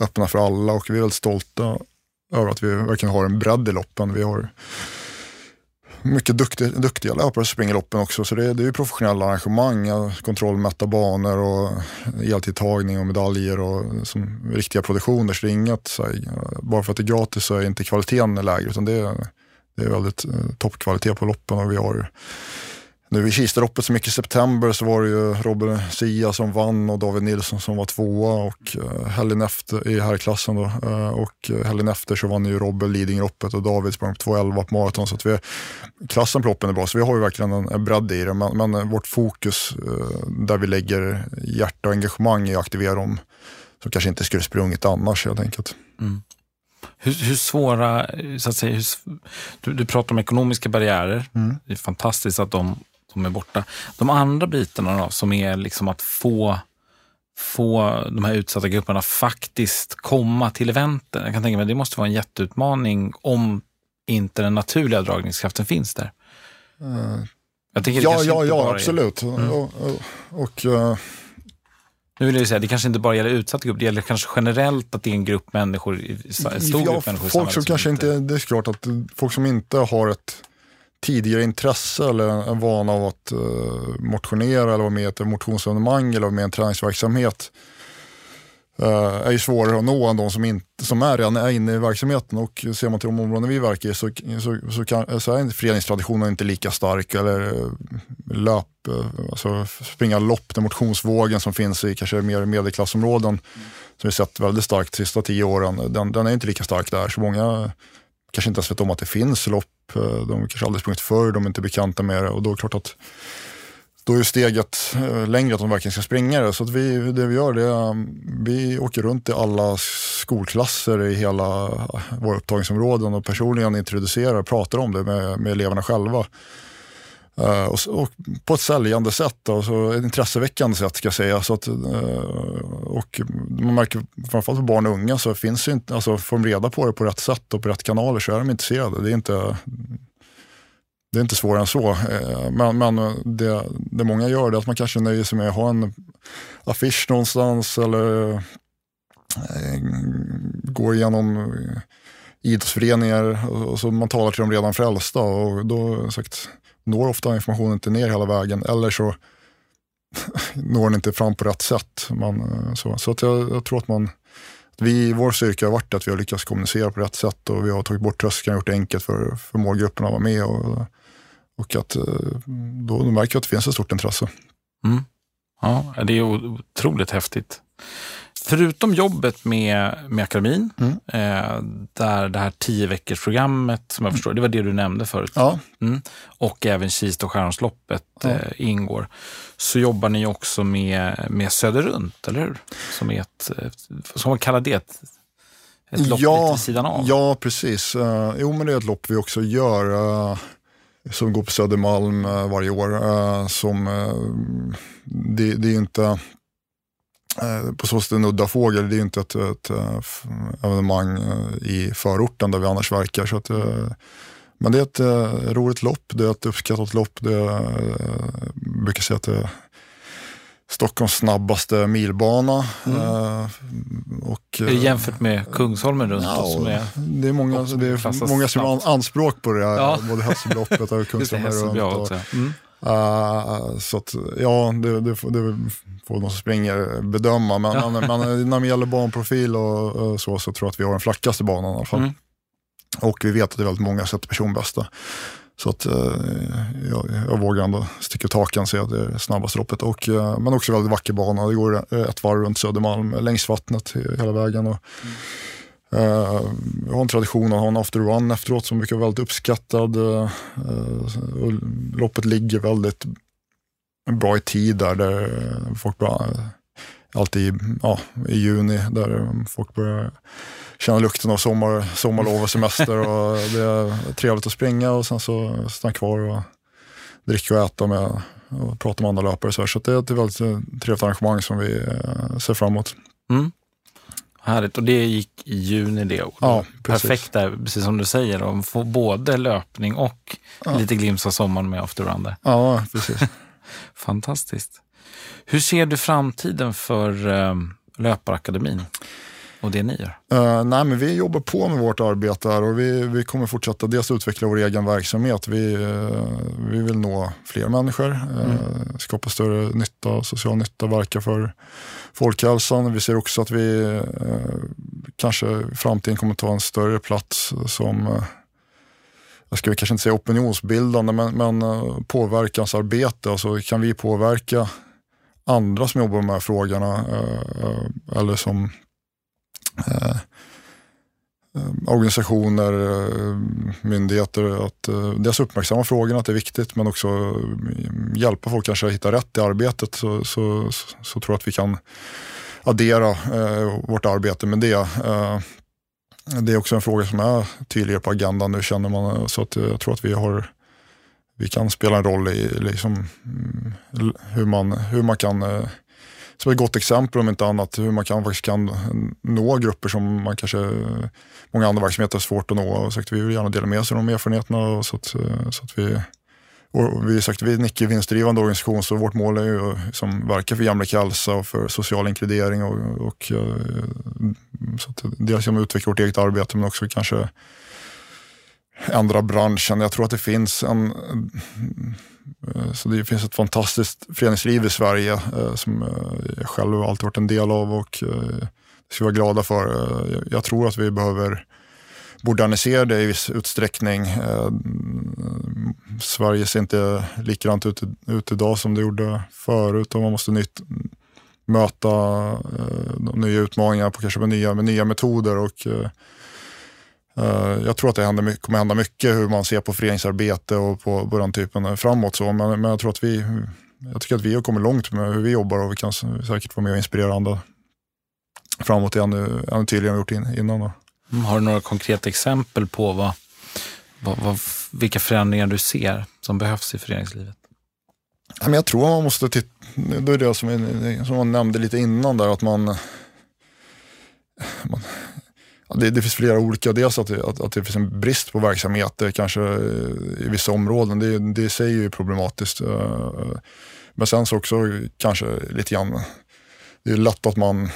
öppna för alla och vi är väldigt stolta över att vi verkligen har en bredd i loppen. Vi har mycket duktiga, duktiga löpare som springer loppen också. Så det, det är ju professionella arrangemang, kontrollmätta banor och eltidtagning och medaljer och som riktiga produktioner. Så det är inget, så här, bara för att det är gratis så är inte kvaliteten lägre utan det är, det är väldigt eh, toppkvalitet på loppen och vi har nu i Kisteloppet som gick i september så var det ju Robin Sia som vann och David Nilsson som var tvåa och uh, helgen efter i herrklassen då. Uh, och uh, helgen efter så vann ju Robin Lidingöloppet och David sprang på 2.11 på maraton. Så att vi, klassen på loppen är bra, så vi har ju verkligen en, bredd i det. Men, men vårt fokus där vi lägger hjärta och engagemang i att aktivera dem som kanske inte skulle sprungit annars helt enkelt. Mm. Hur, hur, svåra, så att säga, hur, du, du pratar om ekonomiska barriärer. Mm. Det är fantastiskt att de de är borta. De andra bitarna då, som är liksom att få, få de här utsatta grupperna faktiskt komma till eventen. Jag kan tänka mig att det måste vara en jätteutmaning om inte den naturliga dragningskraften finns där. Jag tänker ja, ja, ja, absolut. Mm. Och, och, och uh, nu vill jag säga, det kanske inte bara gäller utsatt grupp, det gäller kanske generellt att det är en grupp människor, en stor ja, grupp människor folk som, som kanske inte, det är klart att folk som inte har ett tidigare intresse eller en vana av att uh, motionera eller vara med i ett motionsevenemang eller vara med i en träningsverksamhet uh, är ju svårare att nå än de som, inte, som är redan är inne i verksamheten. Och ser man till de områden vi verkar i så, så, så, kan, så är föreningstraditionen inte lika stark. Eller eh, löp, alltså springa lopp, den motionsvågen som finns i kanske mer medelklassområden mm. som vi sett väldigt starkt de sista tio åren, den, den är inte lika stark där. Så många kanske inte ens vet om att det finns lopp. Eh, de kanske aldrig sprungit förr, de är inte bekanta med det och då är det klart att då är steget eh, längre att de verkligen ska springa det. Så att vi, det vi gör det är um, vi åker runt i alla skolklasser i hela eh, våra upptagningsområden och personligen introducerar och pratar om det med, med eleverna själva. Uh, och, och, på ett säljande sätt, alltså ett intresseväckande sätt ska jag säga. Så att, uh, och man märker framförallt för barn och unga så finns inte, alltså får de reda på det på rätt sätt och på rätt kanaler så är de intresserade. Det är inte, det är inte svårare än så. Uh, men, men det, det många gör det är att man kanske nöjer sig med att ha en affisch någonstans eller går igenom idrottsföreningar och, och så man talar till de redan frälsta och då sagt når ofta informationen inte ner hela vägen eller så når den inte fram på rätt sätt. Man, eh, så så att jag, jag tror att man vi, vår styrka har varit att vi har lyckats kommunicera på rätt sätt och vi har tagit bort tröskeln och gjort det enkelt för, för målgrupperna att vara med. Och, och att eh, då, då märker jag att det finns ett stort intresse. Mm. Ja, det är otroligt häftigt förutom jobbet med, med akademin, mm. eh, där det här tio veckors programmet som jag mm. förstår, det var det du nämnde förut, ja. mm, och även Kista och Skärholmsloppet ja. eh, ingår, så jobbar ni också med, med Söderrunt, eller hur? Som är ett, som man kallar det, ett, ett lopp ja, lite vid sidan av. Ja, precis. Uh, jo, men det är ett lopp vi också gör. Uh, som går på Södermalm varje år. Som, det, det är inte Eh, på så sätt en udda fågel. Det är inte ett, ett, eh, evenemang eh, i förorten där vi annars verkar. Så att, men det är ett roligt lopp, det är ett uppskattat lopp. Det är, jag brukar säga att det är Stockholms snabbaste milbana. Mm. Och, jämfört med Kungsholmen runt ja, som är Det är många, det är många som har anspråk på det, ja. både Hässelbyloppet och Kungsholmen runt. Och, mm. Uh, så att, ja, det, det, det får de som springer bedöma. Men, ja. men, men när det gäller banprofil och, och, så, så tror jag att vi har den flackaste banan i alla fall. Mm. Och vi vet att det är väldigt många sätter personbästa. Så att uh, jag, jag vågar ändå sticka ut hakan och säga att det är snabbaste loppet. Och, uh, men också väldigt vacker bana. Det går ett varv runt Södermalm längs vattnet hela vägen. Och, mm. Uh, jag har en tradition att ha en after run efteråt som brukar vara väldigt uppskattad. Uh, loppet ligger väldigt bra i tid där, där folk bara, alltid ja, i juni, där folk börjar känna lukten av sommar, sommarlov och semester. och det är trevligt att springa och sen så stanna kvar och dricka och äta med och prata med andra löpare. Så, så det är ett väldigt trevligt arrangemang som vi ser fram emot. Mm. Härligt. Och det gick i juni det året. Ja, Perfekt där, precis som du säger. De får både löpning och ja. lite glimt av sommaren med afterrun där. Ja, precis. Fantastiskt. Hur ser du framtiden för um, Löparakademin? och det ni gör? Uh, nej, men vi jobbar på med vårt arbete här och vi, vi kommer fortsätta dels utveckla vår egen verksamhet. Vi, uh, vi vill nå fler människor, uh, mm. skapa större nytta, social nytta, verka för folkhälsan. Vi ser också att vi eh, kanske i framtiden kommer ta en större plats som eh, jag ska kanske inte säga opinionsbildande, men, men eh, påverkansarbete. Alltså kan vi påverka andra som jobbar med de här frågorna eller som Eh, Eh, organisationer, eh, myndigheter att eh, dels uppmärksamma frågorna, att det är viktigt, men också hjälpa folk kanske att hitta rätt i arbetet så, så, så, så tror jag att vi kan addera eh, vårt arbete med det. Eh, det är också en fråga som är tydligare på agendan nu känner man, så att jag tror att vi har vi kan spela en roll i liksom, mm, hur, man, hur man kan, eh, som ett gott exempel om inte annat, hur man kan, faktiskt kan nå grupper som man kanske, många andra verksamheter har svårt att nå. Och sagt, vi vill gärna dela med oss av de erfarenheterna så att, så att vi och vi, sagt, vi är en icke-vinstdrivande organisation så vårt mål är ju att verka för jämlik hälsa och för social inkludering. Och, och eh, så att dels genom att utveckla vårt eget arbete men också kanske ändra branschen. Jag tror att det finns en Eh, så det finns ett fantastiskt föreningsliv i Sverige eh, som eh, jag själv alltid varit en del av och eh, ska vara glada för. Jag tror att vi behöver modernisera det i viss utsträckning. Mm, Sverige ser inte likadant ut, ut idag som det gjorde förut och man måste nytt, möta de nya utmaningarna på, kanske med nya, med nya metoder. och jag tror att det händer, kommer hända mycket hur man ser på föreningsarbete och på, på den typen framåt. Så. Men, men jag tror att vi, jag tycker att vi har kommit långt med hur vi jobbar och vi kan säkert vara med och inspirera andra framåt ännu, ännu tydligare än vi gjort in, innan. Då. Mm, har du några konkreta exempel på vad, vad, vad, vilka förändringar du ser som behövs i föreningslivet? jag tror man måste titta, det är det som, som man nämnde lite innan där, att man, man det, det, finns flera olika. Dels att det, att, att det finns en brist på verksamheter eh, kanske eh, i vissa områden. Det, det i sig är ju problematiskt. Eh, Men sen så också kanske lite grann, det är lätt att man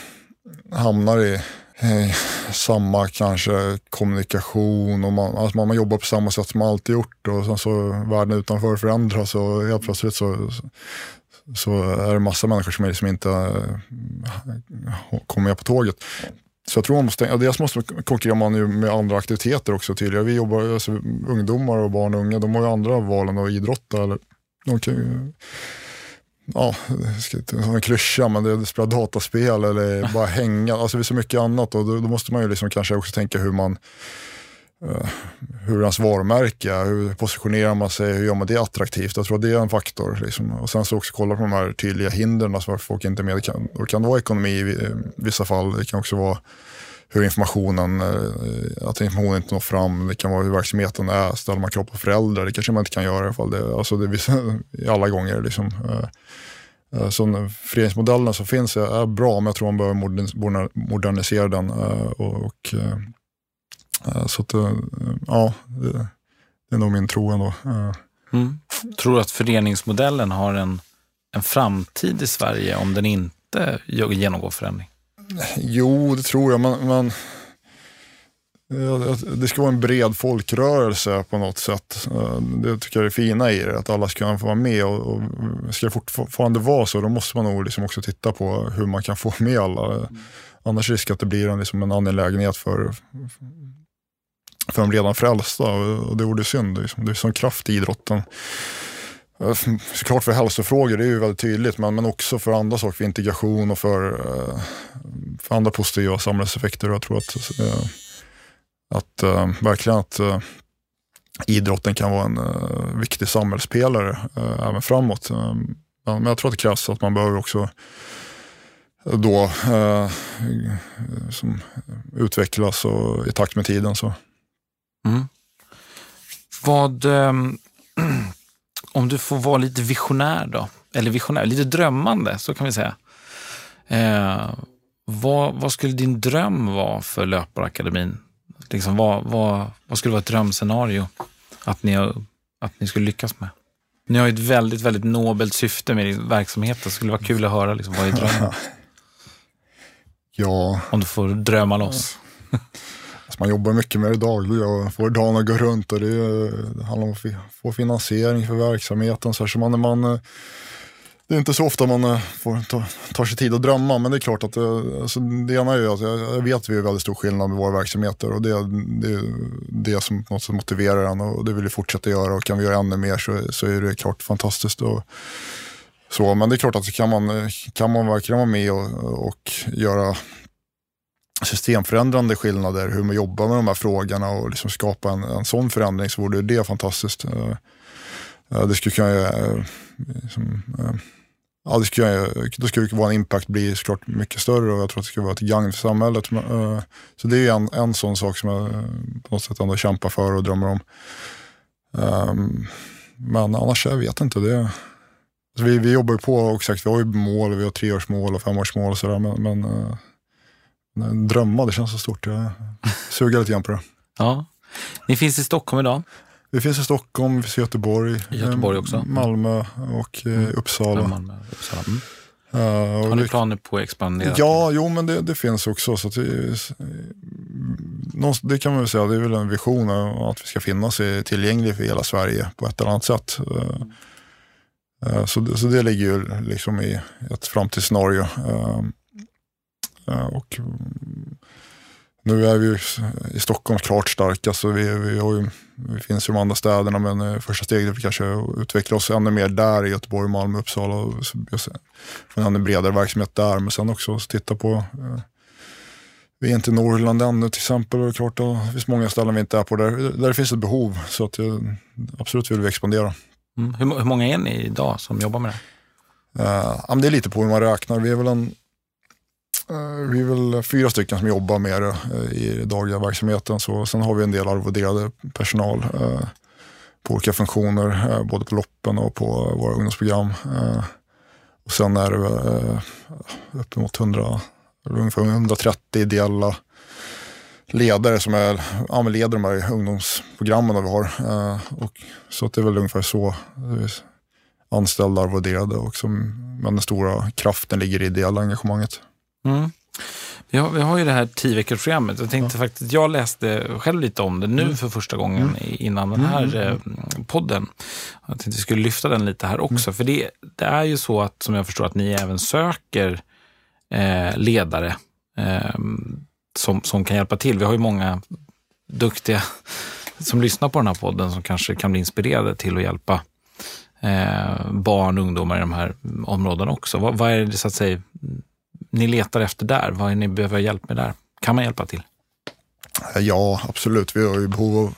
hamnar i eh, samma kanske kommunikation och man, alltså man, jobbar på samma sätt som man alltid gjort och sen så världen utanför förändras och helt plötsligt så, så är det massa människor som, är, som inte kommer med på tåget. Så jag tror man måste, dels måste man konkurrera man med andra aktiviteter också tydligare. Vi jobbar, alltså, ungdomar och barn och unga, de har ju andra val än att idrotta. Eller, de kan ju, ja, som en klyscha, men det är spela dataspel eller bara hänga. Alltså det är så mycket annat och då, då måste man ju liksom kanske också tänka hur man Eh, hur ens varumärke hur positionerar man sig, hur gör man det attraktivt? Jag tror att det är en faktor. Liksom. Och sen så också kolla på de här tydliga hindren, alltså varför folk inte är med. Det kan, det kan vara ekonomi i eh, vissa fall, det kan också vara hur informationen, eh, att informationen inte når fram, det kan vara hur verksamheten är, ställer man krav på föräldrar, det kanske man inte kan göra i alla fall. Det, alltså det är alla gånger. Liksom. Så föreningsmodellen som finns är, bra, men jag tror man behöver modernisera den. och, och så att, eh, ja, det, det är nog min tro ändå. Eh. Mm. Tror du att föreningsmodellen har en, en framtid i Sverige om den inte genomgår förändring? Jo, det tror jag, men, men det ska vara en bred folkrörelse på något sätt. Det tycker jag är det fina i det, att alla ska kunna få vara med. Och, och ska det fortfarande vara så, då måste man nog liksom också titta på hur man kan få med alla. Annars risk att det blir en, liksom en angelägenhet för, för de redan frälsta och det vore synd. Liksom. Det är sån kraft i idrotten. Såklart för hälsofrågor, det är ju väldigt tydligt, men, men också för andra saker, för integration och för, eh, för andra positiva samhällseffekter. Jag tror att, eh, att eh, verkligen att idrotten kan vara en viktig samhällspelare även framåt. Men jag tror att det krävs att man behöver också då som utvecklas och, i takt med tiden. Så. Mm. Vad, um, om du får vara lite visionär då, eller visionär, lite drömmande så kan vi säga. Eh, vad, vad, skulle din dröm vara för Löparakademin? Liksom, vad, vad, vad skulle vara ett drömscenario att ni, att ni skulle lyckas med? Ni har ju ett väldigt, väldigt nobelt syfte med din verksamhet. Det skulle vara kul att höra liksom, vad är drömmen? ja. Om du får drömma loss. Alltså man jobbar mycket med det dagliga och får dagen att gå runt och det, eh, det handlar om att få finansiering för verksamheten. Så, så man, man, eh, det är inte så ofta man eh, får ta, tar sig tid att drömma, men det är klart att det, alltså det ena är att jag vet att vi är väldigt stor skillnad med våra verksamheter och det, det är det som något som motiverar en och det vill vi fortsätta göra och kan vi göra ännu mer så, så är det klart fantastiskt. Och, så, men det är klart att kan man, kan man verkligen vara med och, och göra systemförändrande skillnader, hur man jobbar med de här frågorna och liksom skapa en, en sån förändring så vore det fantastiskt. Eh, eh, det skulle kunna, eh, liksom, ja, det skulle, då skulle vår impact bli såklart mycket större och jag tror att det skulle vara till gagn för samhället. Så det är en, en sån sak som jag på något sätt ändå kämpar för och drömmer om. Ehm, men annars jag vet inte. Det, alltså vi, vi jobbar ju på och sagt, vi har ju mål, vi har treårsmål och femårsmål och sådär. Men, men drömma, det känns så stort. Jag suger lite grann på det. Ja. Ni finns i Stockholm idag? Vi finns i Stockholm, vi finns i Göteborg, Göteborg också. Malmö och mm. Uppsala. Ja, Malmö, Uppsala. Mm. Uh, Har ni planer på att expandera? Ja, jo, men det, det finns också. Så det, det kan man väl säga, det är väl en vision att vi ska finnas tillgänglig för hela Sverige på ett eller annat sätt. Mm. Så, så det ligger ju liksom i ett framtidsscenario. Och nu är vi i Stockholm klart starka, så vi, vi, har ju, vi finns i de andra städerna, men eh, första steget är kanske att utveckla oss ännu mer där i Göteborg, Malmö, Uppsala. Och få en ännu bredare verksamhet där, men sen också titta på eh, vi är inte i Norrland ännu till exempel. Är klart, det finns många ställen vi inte är på där, där det finns ett behov. Så att, eh, absolut vill vi expandera. Mm. Hur, hur, många är ni idag som jobbar med det? Uh, det är lite på hur man räknar. Vi är väl en Eh, Eh, vi är väl fyra stycken som jobbar med det eh, i dagliga verksamheten. Så, sen har vi en del arvoderade personal eh, på olika funktioner, både på loppen och på våra ungdomsprogram. Och sen är det uppemot 100, ungefär 130 ideella ledare som är, ja, leder de här ungdomsprogrammen vi har. Och, så att det är väl ungefär så. Anställda, arvoderade och som, men den stora kraften ligger i det ideella engagemanget. Mm. Vi har, vi har ju det här tio veckors programmet. Jag tänkte ja. faktiskt, jag läste själv lite om det nu mm. för första gången mm. innan den här mm. eh, podden. Jag tänkte att vi skulle lyfta den lite här också. Mm. För det, det, är ju så att, som jag förstår, att ni även söker eh, ledare eh, som, som kan hjälpa till. Vi har ju många duktiga som lyssnar på den här podden som kanske kan bli inspirerade till att hjälpa eh, barn och ungdomar i de här områdena också. Vad, vad är det så att säga ni letar efter där? Vad är ni behöver hjälp med där? Kan man hjälpa till? Ja, absolut. Vi har ju behov av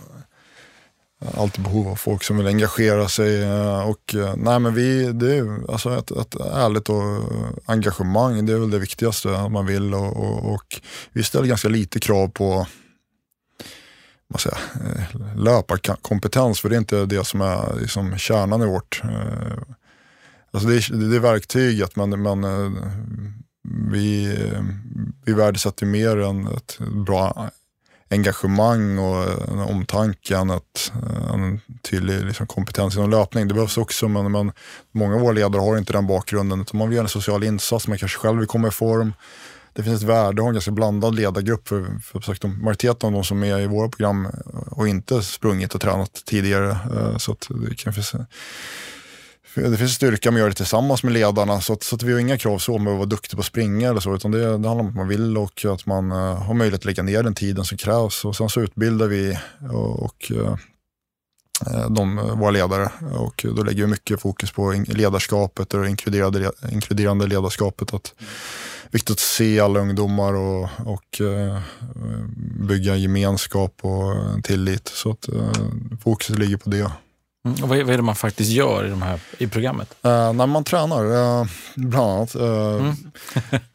alltid behov av folk som vill engagera sig. Eh, och, eh, nej, men vi, det är alltså ett, ett ärligt och engagemang, det är väl det viktigaste man vill. Och, och, och vi ställer ganska lite krav på vad säger, eh, löparkompetens, för det är inte det som är liksom kärnan i vårt... Alltså det, är, det är verktyget, men, men vi, vi värdesätter mer än ett bra engagemang och en omtanke än, ett, en tydlig liksom, kompetens inom löpning. Det behövs också, men, men många av våra ledare har inte den bakgrunden. Utan man vill göra en social insats, man kanske själv vill komma i form. Det finns ett värde att ha en ganska blandad ledargrupp. För, för sagt, majoriteten av de som är i våra program har inte sprungit och tränat tidigare. Eh, så det kan finnas det finns styrka med att göra det tillsammans med ledarna. Så, att, så att vi har inga krav så med att vara duktig på att springa eller så. Utan det, det handlar om att man vill och att man uh, har möjlighet att lägga ner den tiden som krävs. Och sen så utbildar vi och, och uh, de, våra ledare. Och då lägger vi mycket fokus på ledarskapet och inkluderande, inkluderande ledarskapet. Att, viktigt att se alla ungdomar och, och uh, bygga gemenskap och tillit. Så att fokuset ligger på det. Mm. Och vad, är, det man faktiskt gör i, de här, i programmet? Uh, när man tränar, uh, bland annat. Uh,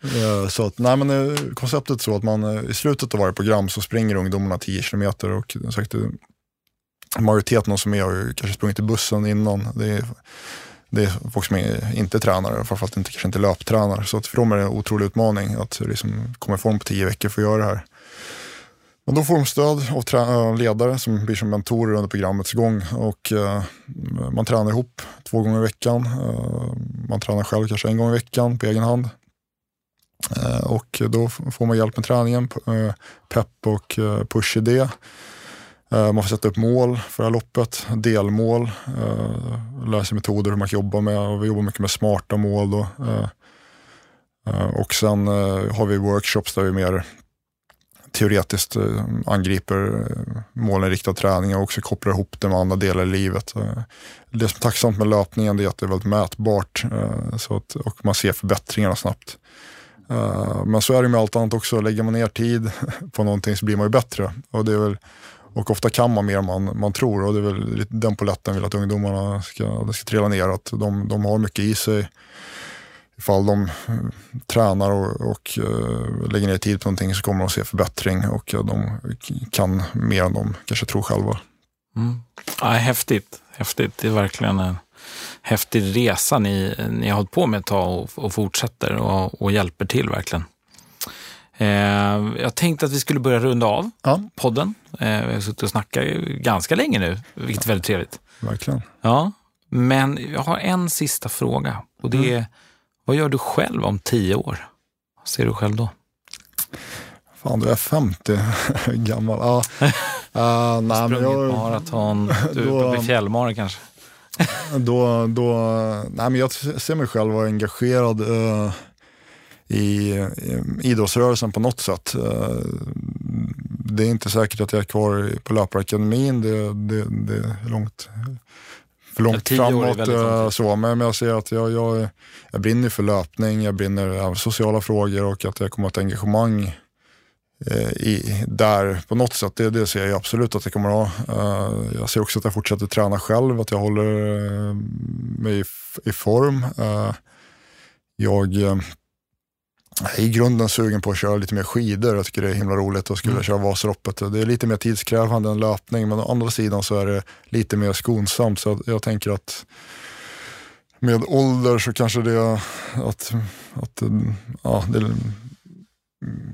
mm. så att, nej, men, konceptet är så att man i slutet av varje program så springer ungdomarna 10 kilometer och sagt, majoriteten av som är har ju kanske sprungit i bussen innan. Det är, det är folk som är, inte är tränare, framförallt inte, kanske inte löptränare. Så att för dem är det en otrolig utmaning att liksom, komma i form på tio veckor för att göra det här. Men då får de stöd av eh, ledare som blir som mentorer under programmets gång. Och, eh, man tränar ihop två gånger i veckan. Eh, man tränar själv kanske en gång i veckan på egen hand. Eh, och då får man hjälp med träningen, eh, pepp och eh, push i det. Eh, man får sätta upp mål för det här loppet, delmål, lära sig metoder hur man kan jobba med. Och vi jobbar mycket med smarta mål. Då. Och sen har vi workshops där vi mer teoretiskt eh, angriper eh, målinriktad träning och också kopplar ihop det med andra delar i livet. Eh, det som är tacksamt med löpningen är att det är väldigt mätbart så att, och man ser förbättringarna snabbt. Men så är det med allt annat också, lägger man ner tid på någonting så blir man ju bättre. Och, det är väl, och ofta kan man mer än man, man tror och det är väl den poletten vill att ungdomarna ska, ska trilla ner. Att de, de har mycket i sig ifall de eh, tränar och, och uh, lägger ner tid på någonting så kommer de att se förbättring och uh, de kan mer än de kanske tror själva. Mm. Ja, häftigt. häftigt. Det är verkligen en häftig resa ni, ni har hållit på med ett tag och, och fortsätter och, och hjälper till verkligen. Eh, jag tänkte att vi skulle börja runda av Ja, podden. Eh, vi har suttit och snackat ganska länge nu, vilket är väldigt trevligt. verkligen. Ja, men jag har en sista fråga och det är, vad gör du själv om tio år? Vad ser du själv då? Fan, du är 50 gammal. Ja. Uh, nej, men Sprungit jag, maraton, du är då- uppe vid fjällmara kanske? då, då, nej, men jag ser mig själv vara engagerad eh, i, i idrottsrörelsen på något sätt. Eh, det är inte säkert att jag är kvar i- på löparakademin. Det, det, det är långt, för Ja, långt är framåt. eh, så, men, jag ser att jag, jag, jag brinner för löpning, jag brinner av sociala frågor och att jag kommer att ha ett engagemang eh, i, där på något sätt. Det, det ser jag absolut att jag kommer att ha. Eh, jag ser också att jag fortsätter träna själv, att jag håller mig i, i form. Eh, jag är i grunden sugen på att köra lite mer skidor. Jag tycker det är himla roligt att skulle Mm. köra Vasaloppet. Det är lite mer tidskrävande än löpning, men å andra sidan så är det lite mer skonsamt. Så jag tänker att med ålder så kanske det att, att ja, det,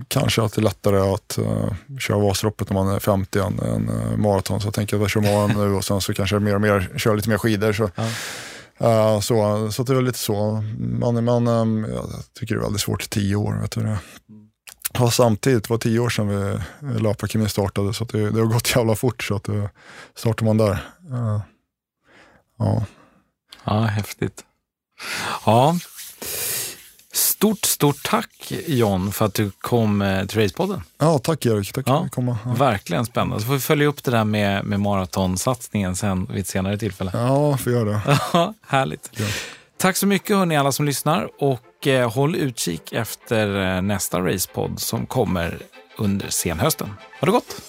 kanske att det är lättare att uh, köra Vasaloppet när man är 50 än, än uh, maraton. Så jag tänker att jag kör maraton nu och sen så kanske mer och mer kör lite mer skidor. Så, Ja. Uh, så, så det är lite så. Man, man, um, jag tycker det är väldigt svårt, tio år. Vet du det. Ja, samtidigt, det var tio år sedan vi eh, Löparkemin startade så att det, det har gått jävla fort. Så att det, startar man där. Uh, ja. Ja, häftigt. Ja. Stort, stort tack John för att du kom eh, till Racepodden. ja, tack Erik. Tack Ja. komma. Ja. Verkligen spännande. Så får vi följa upp det där med, med maratonsatsningen sen vid ett senare tillfälle. Ja, får göra det. Ja, härligt. Ja. Tack så mycket hörni alla som lyssnar och eh, håll utkik efter eh, nästa Racepodd som kommer under senhösten. Ha det gott!